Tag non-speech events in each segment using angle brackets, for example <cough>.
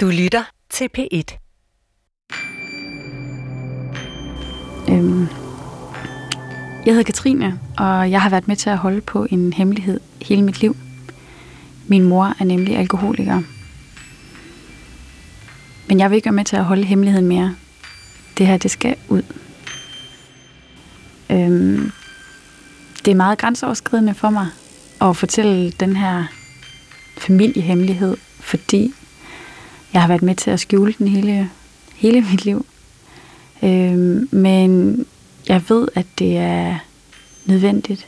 Du lytter til P1. Øhm, jeg hedder Katrine, og jeg har været med til at holde på en hemmelighed hele mit liv. Min mor er nemlig alkoholiker. Men jeg vil ikke være med til at holde hemmeligheden mere. Det her, det skal ud. Øhm, det er meget grænseoverskridende for mig at fortælle den her familiehemmelighed, fordi jeg har været med til at skjule den hele, hele mit liv. Øh, men jeg ved, at det er nødvendigt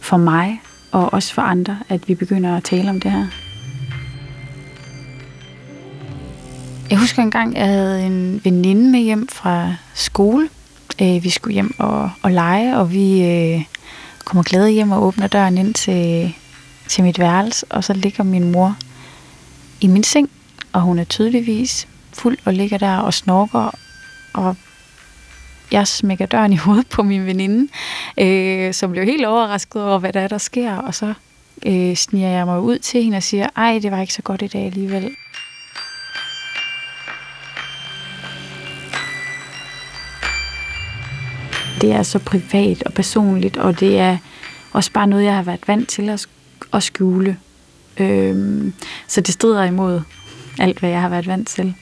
for mig og også for andre, at vi begynder at tale om det her. Jeg husker engang, jeg havde en veninde med hjem fra skole. Øh, vi skulle hjem og, og lege, og vi øh, kommer glade hjem og åbner døren ind til, til mit værelse, og så ligger min mor i min seng, og hun er tydeligvis fuld og ligger der og snorker, og jeg smækker døren i hovedet på min veninde, øh, som blev helt overrasket over, hvad der er, der sker, og så øh, sniger jeg mig ud til hende og siger, ej, det var ikke så godt i dag alligevel. Det er så privat og personligt, og det er også bare noget, jeg har været vant til at, at skjule. Øhm, så det strider imod alt, hvad jeg har været vant til.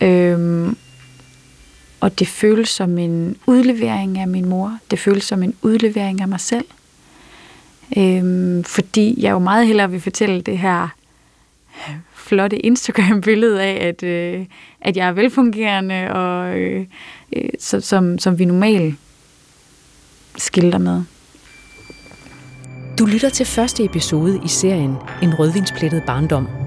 Øhm, og det føles som en udlevering af min mor. Det føles som en udlevering af mig selv. Øhm, fordi jeg jo meget hellere vil fortælle det her flotte Instagram-billede af, at, øh, at jeg er velfungerende, og øh, øh, som, som vi normalt skilter med. Du lytter til første episode i serien En rødvinsplettet barndom.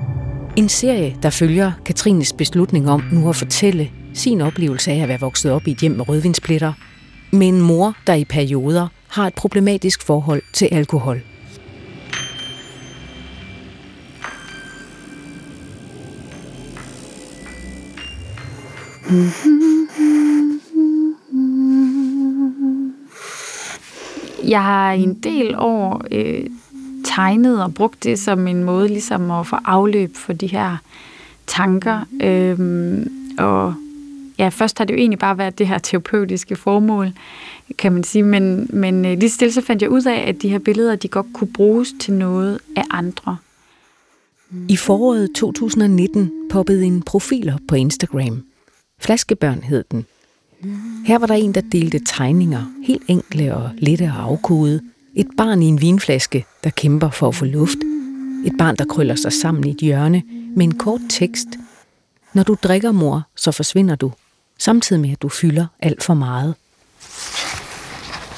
En serie, der følger Katrines beslutning om nu at fortælle sin oplevelse af at være vokset op i et hjem med rødvinspletter, med en mor, der i perioder har et problematisk forhold til alkohol. Jeg har i en del år øh, tegnet og brugt det som en måde ligesom at få afløb for de her tanker. Øhm, og ja, først har det jo egentlig bare været det her terapeutiske formål, kan man sige, men, men øh, lige stille så fandt jeg ud af, at de her billeder, de godt kunne bruges til noget af andre. I foråret 2019 poppede en profil op på Instagram. Flaskebørn hed den. Her var der en, der delte tegninger, helt enkle og lette at afkode, et barn i en vinflaske, der kæmper for at få luft. Et barn, der krøller sig sammen i et hjørne med en kort tekst. Når du drikker, mor, så forsvinder du. Samtidig med, at du fylder alt for meget.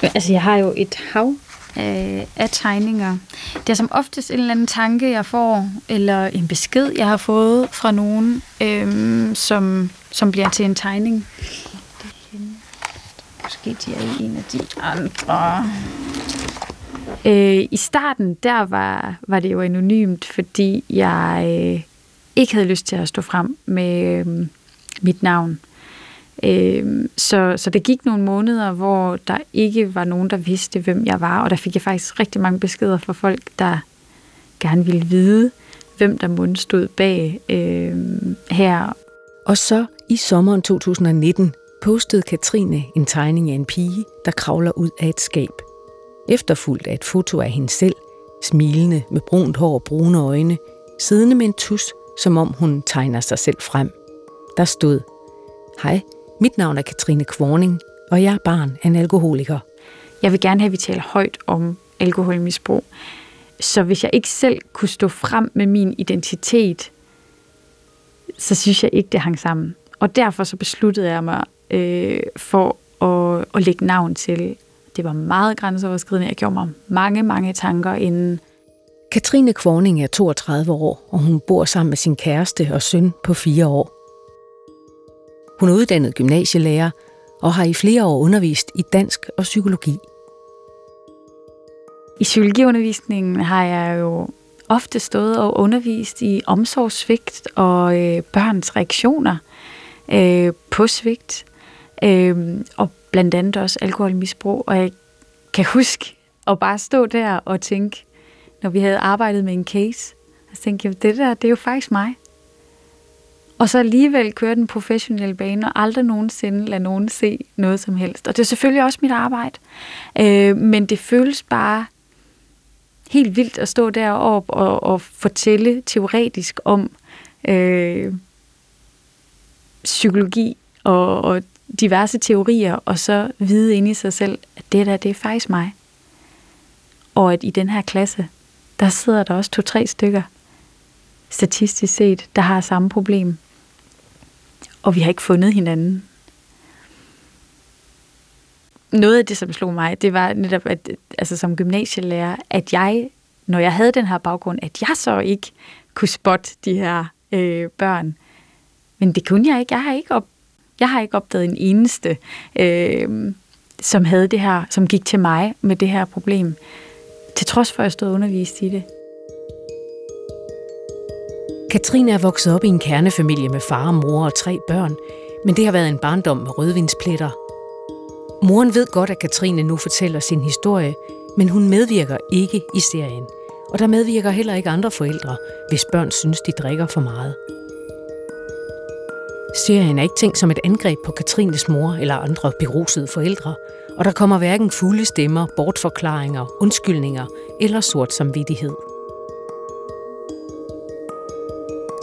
Altså, jeg har jo et hav af, af tegninger. Det er som oftest en eller anden tanke, jeg får, eller en besked, jeg har fået fra nogen, øhm, som, som bliver til en tegning. Måske de er i en af de andre. Øh, I starten, der var, var det jo anonymt, fordi jeg øh, ikke havde lyst til at stå frem med øh, mit navn. Øh, så, så det gik nogle måneder, hvor der ikke var nogen, der vidste, hvem jeg var, og der fik jeg faktisk rigtig mange beskeder fra folk, der gerne ville vide, hvem der mund stod bag øh, her. Og så i sommeren 2019 postede Katrine en tegning af en pige, der kravler ud af et skab. Efterfulgt af et foto af hende selv, smilende med brunt hår og brune øjne, siddende med en tus, som om hun tegner sig selv frem. Der stod, Hej, mit navn er Katrine Kvorning, og jeg er barn af en alkoholiker. Jeg vil gerne have, at vi taler højt om alkoholmisbrug. Så hvis jeg ikke selv kunne stå frem med min identitet, så synes jeg ikke, det hang sammen. Og derfor så besluttede jeg mig øh, for at, at lægge navn til. Det var meget grænseoverskridende. Jeg gjorde mig mange, mange tanker inden. Katrine Kvorning er 32 år, og hun bor sammen med sin kæreste og søn på fire år. Hun er uddannet gymnasielærer og har i flere år undervist i dansk og psykologi. I psykologiundervisningen har jeg jo ofte stået og undervist i omsorgssvigt og øh, børns reaktioner øh, på svigt, øh, og blandt andet også alkoholmisbrug. Og jeg kan huske at bare stå der og tænke, når vi havde arbejdet med en case, og tænkte jeg, det der, det er jo faktisk mig. og så alligevel køre den professionelle bane, og aldrig nogensinde lade nogen se noget som helst. Og det er selvfølgelig også mit arbejde, øh, men det føles bare helt vildt at stå deroppe og, og fortælle teoretisk om øh, psykologi og, og diverse teorier, og så vide inde i sig selv, at det der, det er faktisk mig. Og at i den her klasse, der sidder der også to-tre stykker, statistisk set, der har samme problem. Og vi har ikke fundet hinanden. Noget af det, som slog mig, det var netop, at altså som gymnasielærer, at jeg, når jeg havde den her baggrund, at jeg så ikke kunne spotte de her øh, børn. Men det kunne jeg ikke. Jeg har ikke, op, jeg har ikke opdaget en eneste, øh, som havde det her, som gik til mig med det her problem. Til trods for, at jeg stod undervist i det. Katrine er vokset op i en kernefamilie med far mor og tre børn, men det har været en barndom med rødvinspletter. Moren ved godt, at Katrine nu fortæller sin historie, men hun medvirker ikke i serien. Og der medvirker heller ikke andre forældre, hvis børn synes, de drikker for meget. Serien er ikke tænkt som et angreb på Katrines mor eller andre berusede forældre, og der kommer hverken fulde stemmer, bortforklaringer, undskyldninger eller sort samvittighed.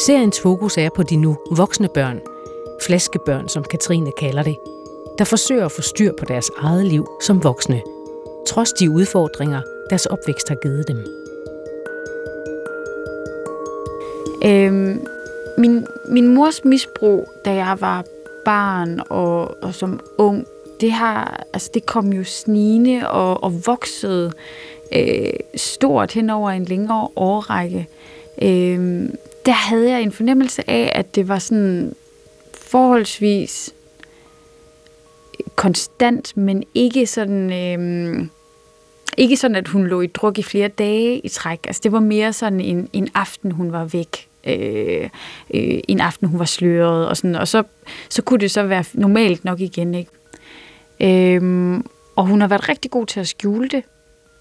Seriens fokus er på de nu voksne børn, flaskebørn som Katrine kalder det, der forsøger at få styr på deres eget liv som voksne, trods de udfordringer, deres opvækst har givet dem. Øhm, min, min mors misbrug, da jeg var barn og, og som ung, det har, altså det kom jo snigende og, og voksede øh, stort hen over en længere årrække. Øh, der havde jeg en fornemmelse af, at det var sådan forholdsvis konstant, men ikke sådan... Øh, ikke sådan, at hun lå i druk i flere dage i træk. Altså, det var mere sådan en, en aften, hun var væk. Øh, øh, en aften, hun var sløret. Og, sådan, og så, så kunne det så være normalt nok igen. Ikke? Øh, og hun har været rigtig god til at skjule det.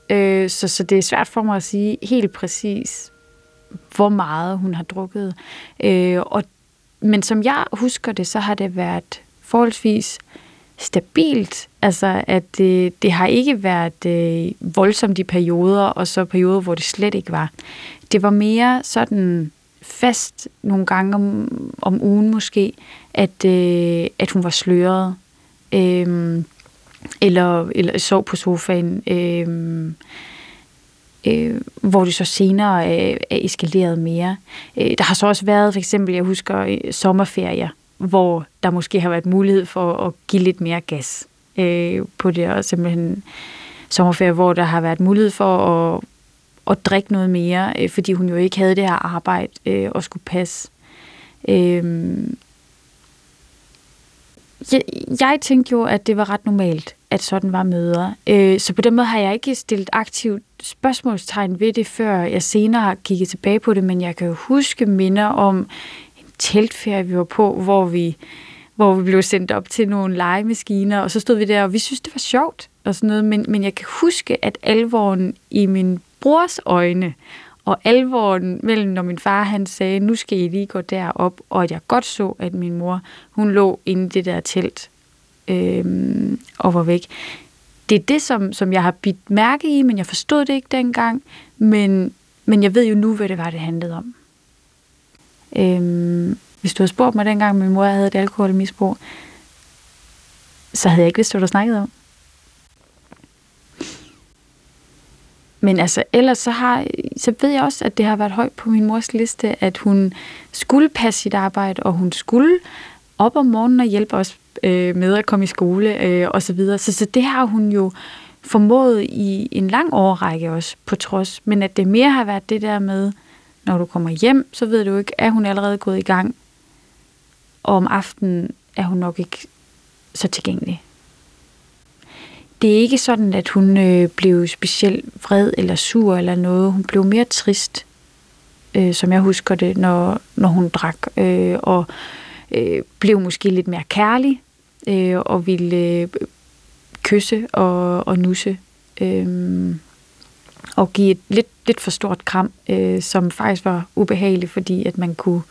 Øh, så, så det er svært for mig at sige helt præcis, hvor meget hun har drukket. Øh, og, men som jeg husker det, så har det været forholdsvis stabilt. Altså, at det, det har ikke været øh, voldsomt i perioder, og så perioder, hvor det slet ikke var. Det var mere sådan fast nogle gange om, om ugen måske, at, øh, at hun var sløret. Øh, eller, eller sov på sofaen. Øh, øh, hvor det så senere øh, er eskaleret mere. Øh, der har så også været, for eksempel, jeg husker øh, sommerferier, hvor der måske har været mulighed for at give lidt mere gas øh, på det, og simpelthen sommerferie, hvor der har været mulighed for at, at drikke noget mere, øh, fordi hun jo ikke havde det her arbejde øh, og skulle passe. Øh, jeg, jeg tænkte jo, at det var ret normalt, at sådan var møder. Øh, så på den måde har jeg ikke stillet aktivt spørgsmålstegn ved det, før jeg senere har kigget tilbage på det, men jeg kan jo huske minder om en teltferie, vi var på, hvor vi, hvor vi blev sendt op til nogle legemaskiner, og så stod vi der, og vi synes, det var sjovt og sådan noget, men, men jeg kan huske, at alvoren i min brors øjne, og alvoren mellem, når min far han sagde, nu skal I lige gå derop, og at jeg godt så, at min mor, hun lå inde i det der telt øh, og var væk. Det er det, som, som jeg har bidt mærke i, men jeg forstod det ikke dengang, men, men jeg ved jo nu, hvad det var, det handlede om. Øh, hvis du havde spurgt mig dengang, min mor havde et alkoholmisbrug, så havde jeg ikke vidst, hvad du snakkede om. Men altså, ellers så, har, så ved jeg også, at det har været højt på min mors liste, at hun skulle passe sit arbejde, og hun skulle op om morgenen og hjælpe os øh, med at komme i skole øh, og så videre. Så, så det har hun jo formået i en lang årrække også, på trods. Men at det mere har været det der med, når du kommer hjem, så ved du ikke, er hun allerede gået i gang, og om aftenen er hun nok ikke så tilgængelig det er ikke sådan, at hun øh, blev specielt vred eller sur eller noget. Hun blev mere trist, øh, som jeg husker det, når, når hun drak, øh, og øh, blev måske lidt mere kærlig, øh, og ville øh, kysse og, og nusse, øh, og give et lidt, lidt for stort kram, øh, som faktisk var ubehageligt, fordi at man kunne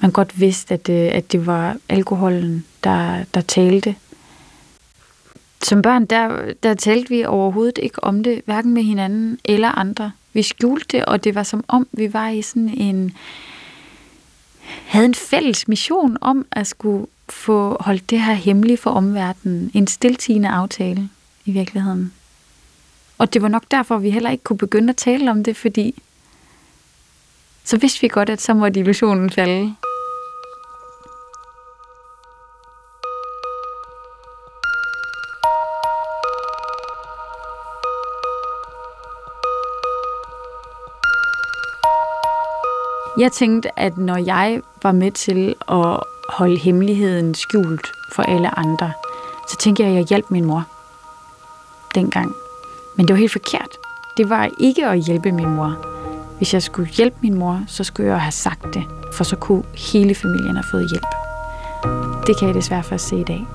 man godt vidste, at, øh, at det var alkoholen, der, der talte. Som børn, der, der talte vi overhovedet ikke om det, hverken med hinanden eller andre. Vi skjulte det, og det var som om, vi var i sådan en... havde en fælles mission om at skulle få holdt det her hemmeligt for omverdenen. En stiltigende aftale i virkeligheden. Og det var nok derfor, vi heller ikke kunne begynde at tale om det, fordi så vidste vi godt, at så måtte illusionen falde. Jeg tænkte, at når jeg var med til at holde hemmeligheden skjult for alle andre, så tænkte jeg, at jeg hjalp min mor dengang. Men det var helt forkert. Det var ikke at hjælpe min mor. Hvis jeg skulle hjælpe min mor, så skulle jeg have sagt det, for så kunne hele familien have fået hjælp. Det kan jeg desværre først se i dag.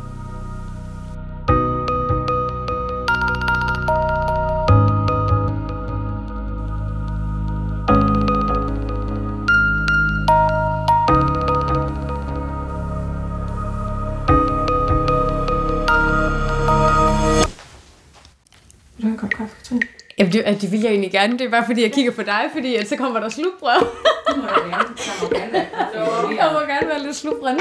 Jamen, det, vil jeg egentlig gerne. Det er bare fordi, jeg kigger på dig, fordi at så kommer der slutbrød. Det må du gerne. Der må gerne være lidt slutbrød.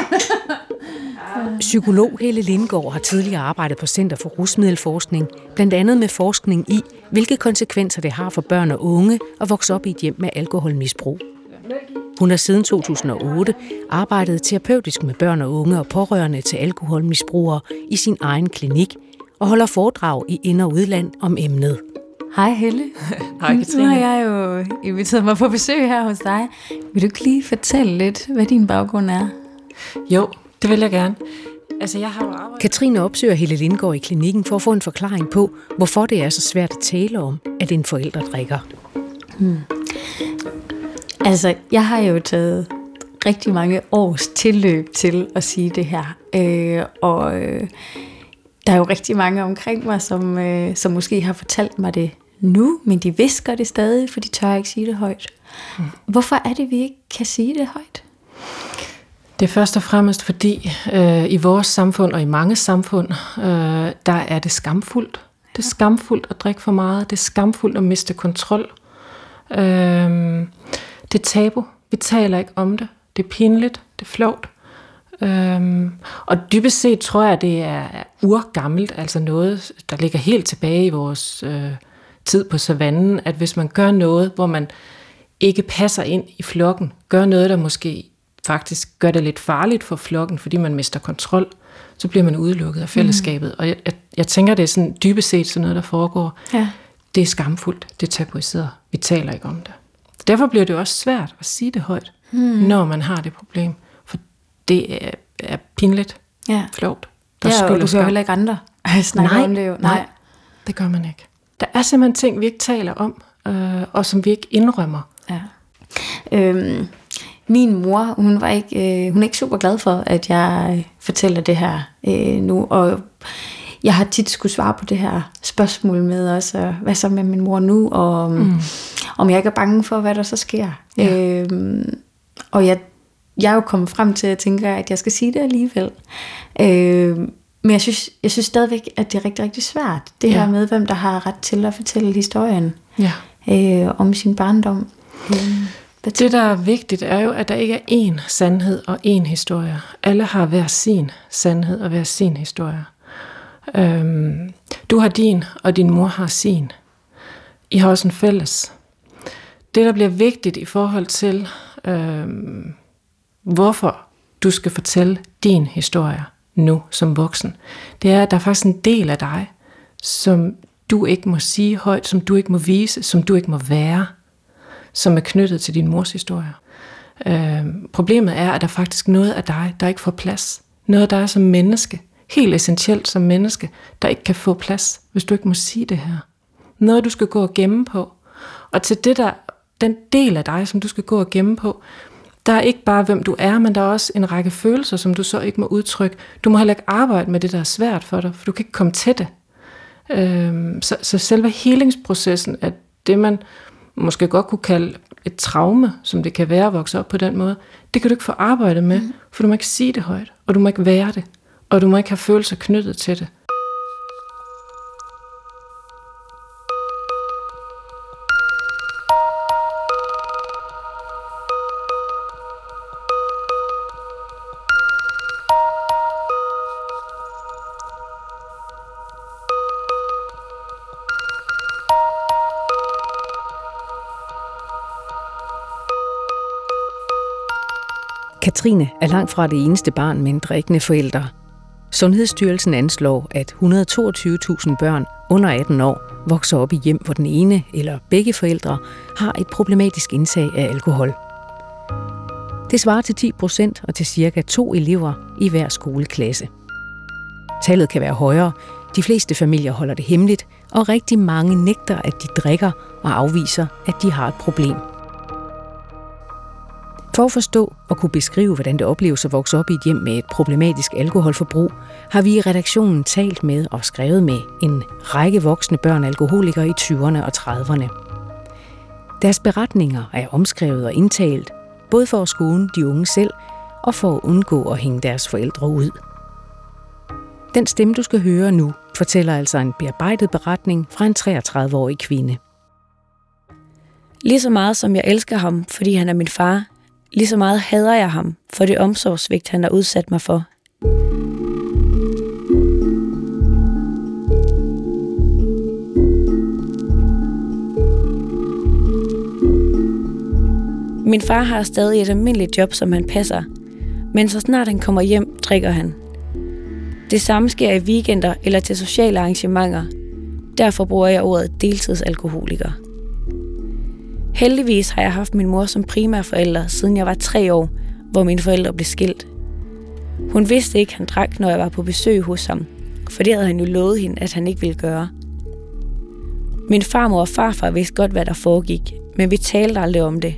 Psykolog Helle Lindgaard har tidligere arbejdet på Center for Rusmiddelforskning, blandt andet med forskning i, hvilke konsekvenser det har for børn og unge at vokse op i et hjem med alkoholmisbrug. Hun har siden 2008 arbejdet terapeutisk med børn og unge og pårørende til alkoholmisbrugere i sin egen klinik og holder foredrag i ind- og udland om emnet. Hej Helle. <laughs> Hej Katrine. Nu har jeg jo inviteret mig på besøg her hos dig. Vil du ikke lige fortælle lidt, hvad din baggrund er? Jo, det vil jeg gerne. Altså, jeg har jo arbejdet... Katrine opsøger Helle Lindgaard i klinikken for at få en forklaring på, hvorfor det er så svært at tale om, at en forælder drikker. Hmm. Altså, jeg har jo taget rigtig mange års tilløb til at sige det her. Øh, og øh, der er jo rigtig mange omkring mig, som, øh, som måske har fortalt mig det nu, men de visker det stadig, for de tør ikke sige det højt. Mm. Hvorfor er det, vi ikke kan sige det højt? Det er først og fremmest fordi øh, i vores samfund og i mange samfund, øh, der er det skamfuldt. Det er skamfuldt at drikke for meget. Det er skamfuldt at miste kontrol. Øh, det er tabu. Vi taler ikke om det. Det er pinligt. Det er flovt. Øhm, og dybest set tror jeg, det er urgammelt, altså noget, der ligger helt tilbage i vores øh, tid på savannen, at hvis man gør noget, hvor man ikke passer ind i flokken, gør noget, der måske faktisk gør det lidt farligt for flokken, fordi man mister kontrol, så bliver man udelukket af fællesskabet. Mm. Og jeg, jeg, jeg tænker, det er sådan dybest set sådan noget, der foregår. Ja. Det er skamfuldt, det er tabuiseret. Vi taler ikke om det. Derfor bliver det også svært at sige det højt, mm. når man har det problem det er, er pinligt. Ja. Flot. Der ja, og du hører heller ikke andre <laughs> snakke om det jo. Nej. nej, det gør man ikke. Der er simpelthen ting, vi ikke taler om, øh, og som vi ikke indrømmer. Ja. Øhm, min mor, hun var ikke, øh, hun er ikke super glad for, at jeg fortæller det her øh, nu, og jeg har tit skulle svare på det her spørgsmål med også, hvad så med min mor nu, og mm. om jeg ikke er bange for, hvad der så sker. Ja. Øhm, og jeg jeg er jo kommet frem til, at jeg tænker, at jeg skal sige det alligevel. Øh, men jeg synes, jeg synes stadigvæk, at det er rigtig, rigtig svært. Det ja. her med, hvem der har ret til at fortælle historien ja. øh, om sin barndom. Øh, det, der er vigtigt, er jo, at der ikke er én sandhed og én historie. Alle har hver sin sandhed og hver sin historie. Øhm, du har din, og din mor har sin. I har også en fælles. Det, der bliver vigtigt i forhold til øhm, hvorfor du skal fortælle din historie nu som voksen, det er, at der er faktisk en del af dig, som du ikke må sige højt, som du ikke må vise, som du ikke må være, som er knyttet til din mors historie. Øh, problemet er, at der er faktisk noget af dig, der ikke får plads. Noget af dig som menneske, helt essentielt som menneske, der ikke kan få plads, hvis du ikke må sige det her. Noget, du skal gå og gemme på. Og til det der, den del af dig, som du skal gå og gemme på, der er ikke bare, hvem du er, men der er også en række følelser, som du så ikke må udtrykke. Du må heller ikke arbejde med det, der er svært for dig, for du kan ikke komme til det. Øhm, så, så selve helingsprocessen er det, man måske godt kunne kalde et traume, som det kan være at vokse op på den måde, det kan du ikke få arbejdet med, mm. for du må ikke sige det højt, og du må ikke være det, og du må ikke have følelser knyttet til det. Katrine er langt fra det eneste barn med en drikkende forældre. Sundhedsstyrelsen anslår, at 122.000 børn under 18 år vokser op i hjem, hvor den ene eller begge forældre har et problematisk indtag af alkohol. Det svarer til 10 procent og til cirka to elever i hver skoleklasse. Tallet kan være højere. De fleste familier holder det hemmeligt, og rigtig mange nægter, at de drikker og afviser, at de har et problem. For at forstå og kunne beskrive, hvordan det opleves at vokse op i et hjem med et problematisk alkoholforbrug, har vi i redaktionen talt med og skrevet med en række voksne børn alkoholikere i 20'erne og 30'erne. Deres beretninger er omskrevet og indtalt, både for at skåne de unge selv og for at undgå at hænge deres forældre ud. Den stemme, du skal høre nu, fortæller altså en bearbejdet beretning fra en 33-årig kvinde. Lige så meget som jeg elsker ham, fordi han er min far, Lige så meget hader jeg ham for det omsorgsvigt, han har udsat mig for. Min far har stadig et almindeligt job, som han passer, men så snart han kommer hjem, drikker han. Det samme sker i weekender eller til sociale arrangementer. Derfor bruger jeg ordet deltidsalkoholiker. Heldigvis har jeg haft min mor som primær forælder, siden jeg var tre år, hvor mine forældre blev skilt. Hun vidste ikke, at han drak, når jeg var på besøg hos ham, for det havde han jo lovet hende, at han ikke ville gøre. Min farmor og farfar vidste godt, hvad der foregik, men vi talte aldrig om det.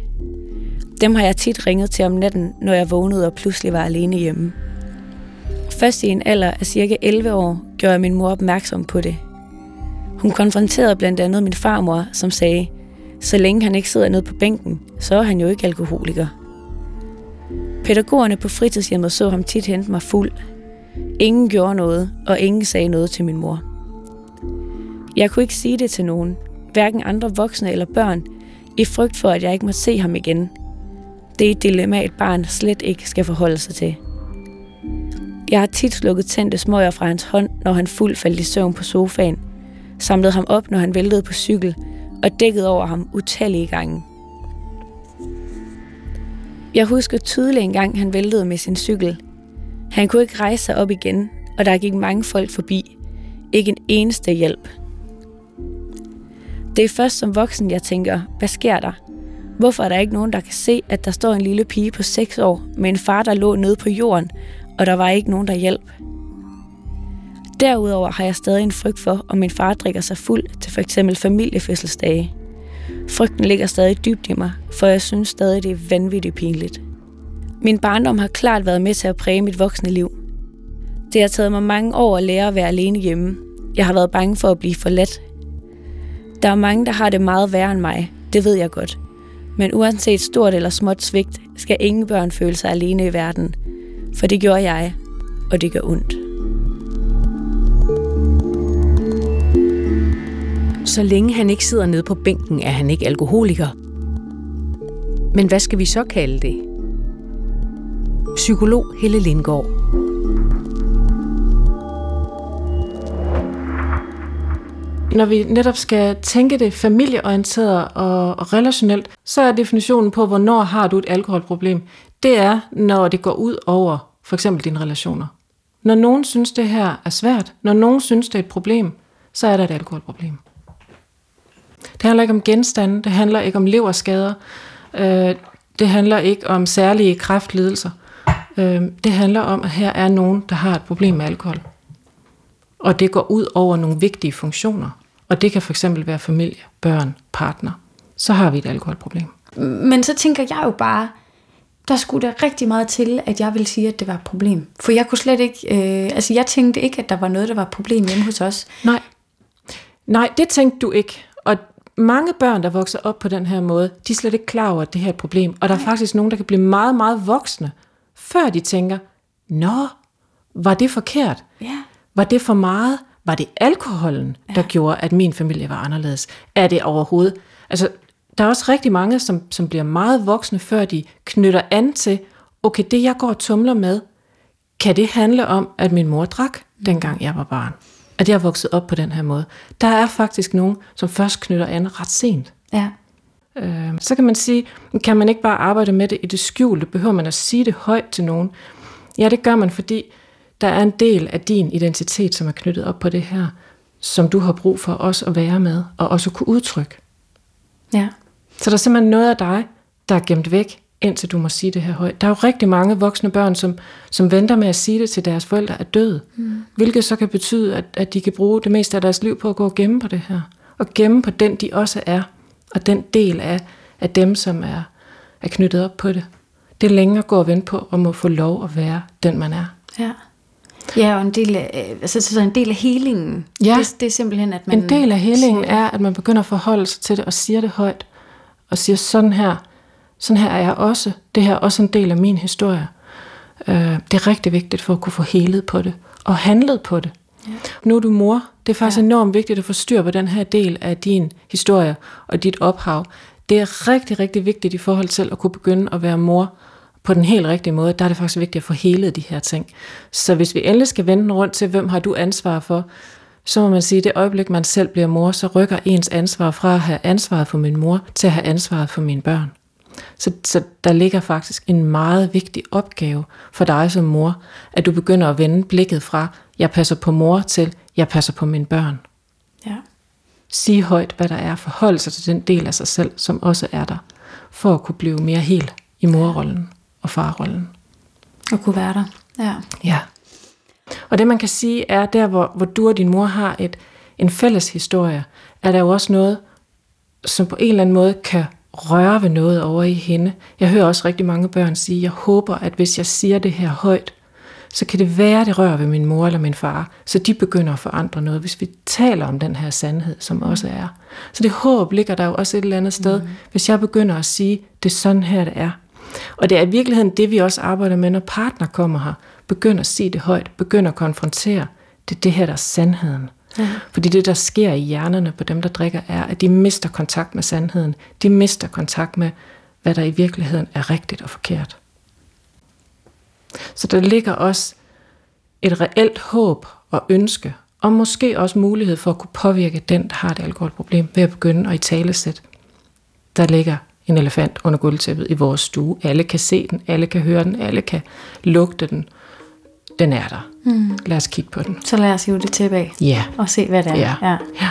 Dem har jeg tit ringet til om natten, når jeg vågnede og pludselig var alene hjemme. Først i en alder af cirka 11 år gjorde jeg min mor opmærksom på det. Hun konfronterede blandt andet min farmor, som sagde, så længe han ikke sidder nede på bænken, så er han jo ikke alkoholiker. Pædagogerne på fritidshjemmet så ham tit hente mig fuld. Ingen gjorde noget, og ingen sagde noget til min mor. Jeg kunne ikke sige det til nogen, hverken andre voksne eller børn, i frygt for, at jeg ikke må se ham igen. Det er et dilemma, et barn slet ikke skal forholde sig til. Jeg har tit slukket tændte smøger fra hans hånd, når han fuld faldt i søvn på sofaen, samlet ham op, når han væltede på cykel, og dækket over ham utallige gange. Jeg husker tydeligt en gang, han væltede med sin cykel. Han kunne ikke rejse sig op igen, og der gik mange folk forbi. Ikke en eneste hjælp. Det er først som voksen, jeg tænker, hvad sker der? Hvorfor er der ikke nogen, der kan se, at der står en lille pige på 6 år med en far, der lå nede på jorden, og der var ikke nogen, der hjalp? Derudover har jeg stadig en frygt for, om min far drikker sig fuld til f.eks. familiefødselsdage. Frygten ligger stadig dybt i mig, for jeg synes stadig, det er vanvittigt pinligt. Min barndom har klart været med til at præge mit voksne liv. Det har taget mig mange år at lære at være alene hjemme. Jeg har været bange for at blive forladt. Der er mange, der har det meget værre end mig, det ved jeg godt. Men uanset stort eller småt svigt, skal ingen børn føle sig alene i verden. For det gjorde jeg, og det gør ondt. Så længe han ikke sidder nede på bænken, er han ikke alkoholiker. Men hvad skal vi så kalde det? Psykolog Helle Lindgaard. Når vi netop skal tænke det familieorienteret og relationelt, så er definitionen på, hvornår har du et alkoholproblem, det er, når det går ud over for eksempel dine relationer. Når nogen synes, det her er svært, når nogen synes, det er et problem, så er der et alkoholproblem. Det handler ikke om genstande, det handler ikke om leverskader, øh, det handler ikke om særlige kræftlidelser. Øh, det handler om, at her er nogen, der har et problem med alkohol. Og det går ud over nogle vigtige funktioner. Og det kan for eksempel være familie, børn, partner. Så har vi et alkoholproblem. Men så tænker jeg jo bare, der skulle der rigtig meget til, at jeg ville sige, at det var et problem. For jeg kunne slet ikke, øh, altså jeg tænkte ikke, at der var noget, der var et problem hjemme hos os. Nej. Nej, det tænkte du ikke. Mange børn, der vokser op på den her måde, de er slet ikke klar over, at det her er et problem. Og der er faktisk nogen, der kan blive meget, meget voksne, før de tænker, Nå, var det forkert? Ja. Var det for meget? Var det alkoholen, der ja. gjorde, at min familie var anderledes? Er det overhovedet? Altså, der er også rigtig mange, som, som bliver meget voksne, før de knytter an til, okay, det jeg går og tumler med, kan det handle om, at min mor drak, dengang jeg var barn? At jeg er vokset op på den her måde. Der er faktisk nogen, som først knytter an ret sent. Ja. Øh, så kan man sige, kan man ikke bare arbejde med det i det skjulte? Behøver man at sige det højt til nogen? Ja, det gør man, fordi der er en del af din identitet, som er knyttet op på det her, som du har brug for også at være med, og også kunne udtrykke. Ja. Så der er simpelthen noget af dig, der er gemt væk, indtil du må sige det her højt. Der er jo rigtig mange voksne børn, som, som venter med at sige det til deres forældre er døde. Mm. Hvilket så kan betyde, at, at de kan bruge det meste af deres liv på at gå og gemme på det her. Og gemme på den, de også er. Og den del af, af dem, som er, er knyttet op på det. Det er længere at gå og vente på, og må få lov at være den, man er. Ja. Ja, og en del af, altså, så en del af helingen, Ja. det, det er simpelthen, at man... En del af helingen siger- er, at man begynder at forholde sig til det og siger det højt. Og siger, sådan her, sådan her er jeg også. Det her er også en del af min historie. Øh, det er rigtig vigtigt for at kunne få helet på det. Og handlet på det. Ja. Nu er du mor. Det er faktisk ja. enormt vigtigt at få styr på den her del af din historie og dit ophav. Det er rigtig, rigtig vigtigt i forhold til at kunne begynde at være mor på den helt rigtige måde. Der er det faktisk vigtigt at få helet de her ting. Så hvis vi endelig skal vende rundt til, hvem har du ansvar for, så må man sige, at det øjeblik, man selv bliver mor, så rykker ens ansvar fra at have ansvaret for min mor, til at have ansvaret for mine børn. Så, så der ligger faktisk en meget vigtig opgave for dig som mor, at du begynder at vende blikket fra, jeg passer på mor, til jeg passer på mine børn. Ja. Sige højt, hvad der er, forholde sig til den del af sig selv, som også er der, for at kunne blive mere hel i morrollen og farrollen. Og kunne være der. Ja. Ja. Og det man kan sige er, der hvor, hvor du og din mor har et, en fælles historie, er der jo også noget, som på en eller anden måde kan røre ved noget over i hende. Jeg hører også rigtig mange børn sige, jeg håber, at hvis jeg siger det her højt, så kan det være, det rører ved min mor eller min far, så de begynder at forandre noget, hvis vi taler om den her sandhed, som også er. Så det håb ligger der jo også et eller andet sted, mm. hvis jeg begynder at sige, det er sådan her, det er. Og det er i virkeligheden det, vi også arbejder med, når partner kommer her. Begynder at sige det højt, begynder at konfrontere. Det er det her, der er sandheden. Ja. Fordi det, der sker i hjernerne på dem, der drikker, er, at de mister kontakt med sandheden. De mister kontakt med, hvad der i virkeligheden er rigtigt og forkert. Så der ligger også et reelt håb og ønske, og måske også mulighed for at kunne påvirke den, der har et alkoholproblem, ved at begynde at i talesæt. Der ligger en elefant under gulvtæppet i vores stue. Alle kan se den, alle kan høre den, alle kan lugte den. Den er der. Mm. Lad os kigge på den. Så lad os hive det tilbage Ja. og se, hvad det er. Ja. ja. ja.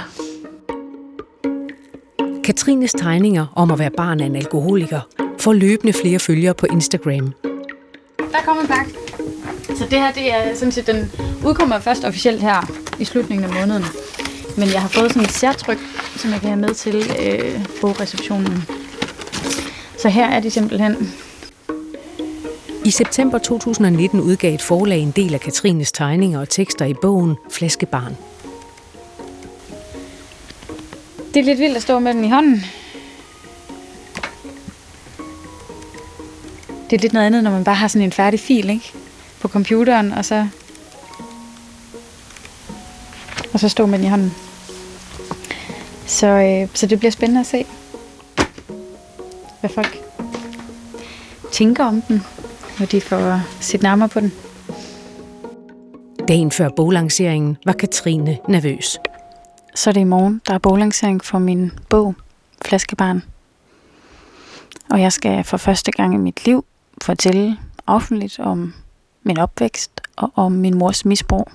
Katrines tegninger om at være barn af en alkoholiker får løbende flere følgere på Instagram. Der kommer en pakke. Så det her, det er sådan set, den udkommer først officielt her i slutningen af måneden. Men jeg har fået sådan et særtryk, som jeg kan have med til øh, bogreceptionen. Så her er de simpelthen. I september 2019 udgav et forlag en del af Katrines tegninger og tekster i bogen Flaskebarn. Det er lidt vildt at stå med den i hånden. Det er lidt noget andet, når man bare har sådan en færdig fil, ikke? På computeren, og så... Og så stå med den i hånden. Så, øh, så det bliver spændende at se, hvad folk tænker om den, når de får set nærmere på den. Dagen før boglanceringen var Katrine nervøs. Så er det i morgen, der er boglancering for min bog, Flaskebarn. Og jeg skal for første gang i mit liv fortælle offentligt om min opvækst og om min mors misbrug.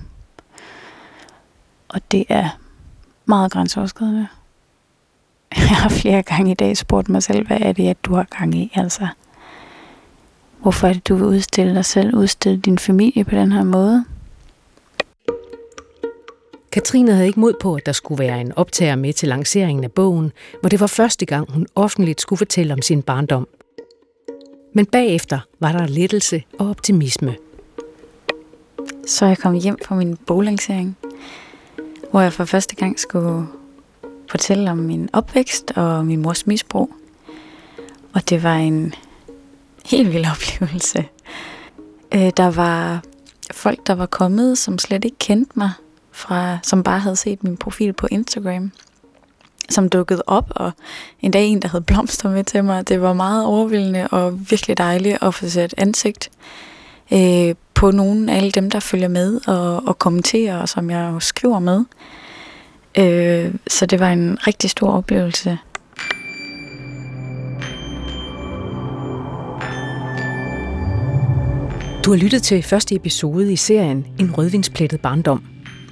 Og det er meget grænseoverskridende. <laughs> Jeg har flere gange i dag spurgt mig selv, hvad er det, at du har gang i? Altså, hvorfor er det, du vil udstille dig selv, udstille din familie på den her måde? Katrine havde ikke mod på, at der skulle være en optager med til lanceringen af bogen, hvor det var første gang, hun offentligt skulle fortælle om sin barndom. Men bagefter var der lettelse og optimisme. Så jeg kommet hjem fra min boglancering, hvor jeg for første gang skulle fortælle om min opvækst og min mors misbrug. Og det var en helt vild oplevelse. Øh, der var folk, der var kommet, som slet ikke kendte mig, fra, som bare havde set min profil på Instagram, som dukkede op, og en dag en, der havde blomster med til mig. Det var meget overvældende og virkelig dejligt at få sat ansigt øh, på nogle af alle dem, der følger med og, og kommenterer, og som jeg jo skriver med. Øh, så det var en rigtig stor oplevelse. Du har lyttet til første episode i serien En rødvinsplettet barndom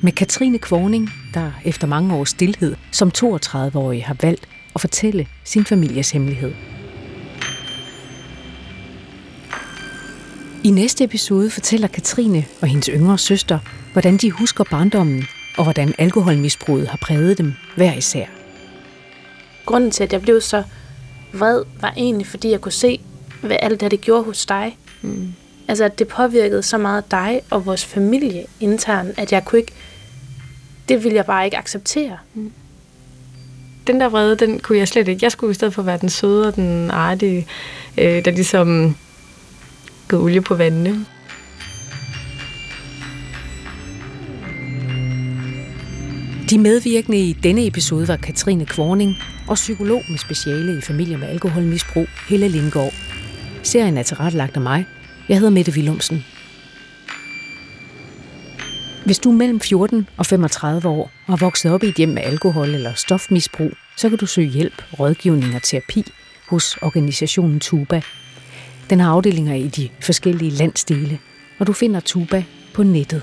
med Katrine Kvorning, der efter mange års stillhed som 32-årig har valgt at fortælle sin families hemmelighed. I næste episode fortæller Katrine og hendes yngre søster, hvordan de husker barndommen og hvordan alkoholmisbruget har præget dem hver især. Grunden til, at jeg blev så vred, var egentlig, fordi jeg kunne se, hvad alt det, det gjorde hos dig. Mm. Altså, at det påvirkede så meget dig og vores familie internt, at jeg kunne ikke... Det ville jeg bare ikke acceptere. Mm. Den der vrede, den kunne jeg slet ikke. Jeg skulle i stedet for være den søde og den artige, øh, der ligesom gav olie på vandene. De medvirkende i denne episode var Katrine Kvorning og psykolog med speciale i familie med alkoholmisbrug, Helle Lindgaard. Serien er tilrettelagt af mig. Jeg hedder Mette Willumsen. Hvis du er mellem 14 og 35 år og er vokset op i et hjem med alkohol eller stofmisbrug, så kan du søge hjælp, rådgivning og terapi hos organisationen Tuba. Den har afdelinger i de forskellige landsdele, og du finder Tuba på nettet.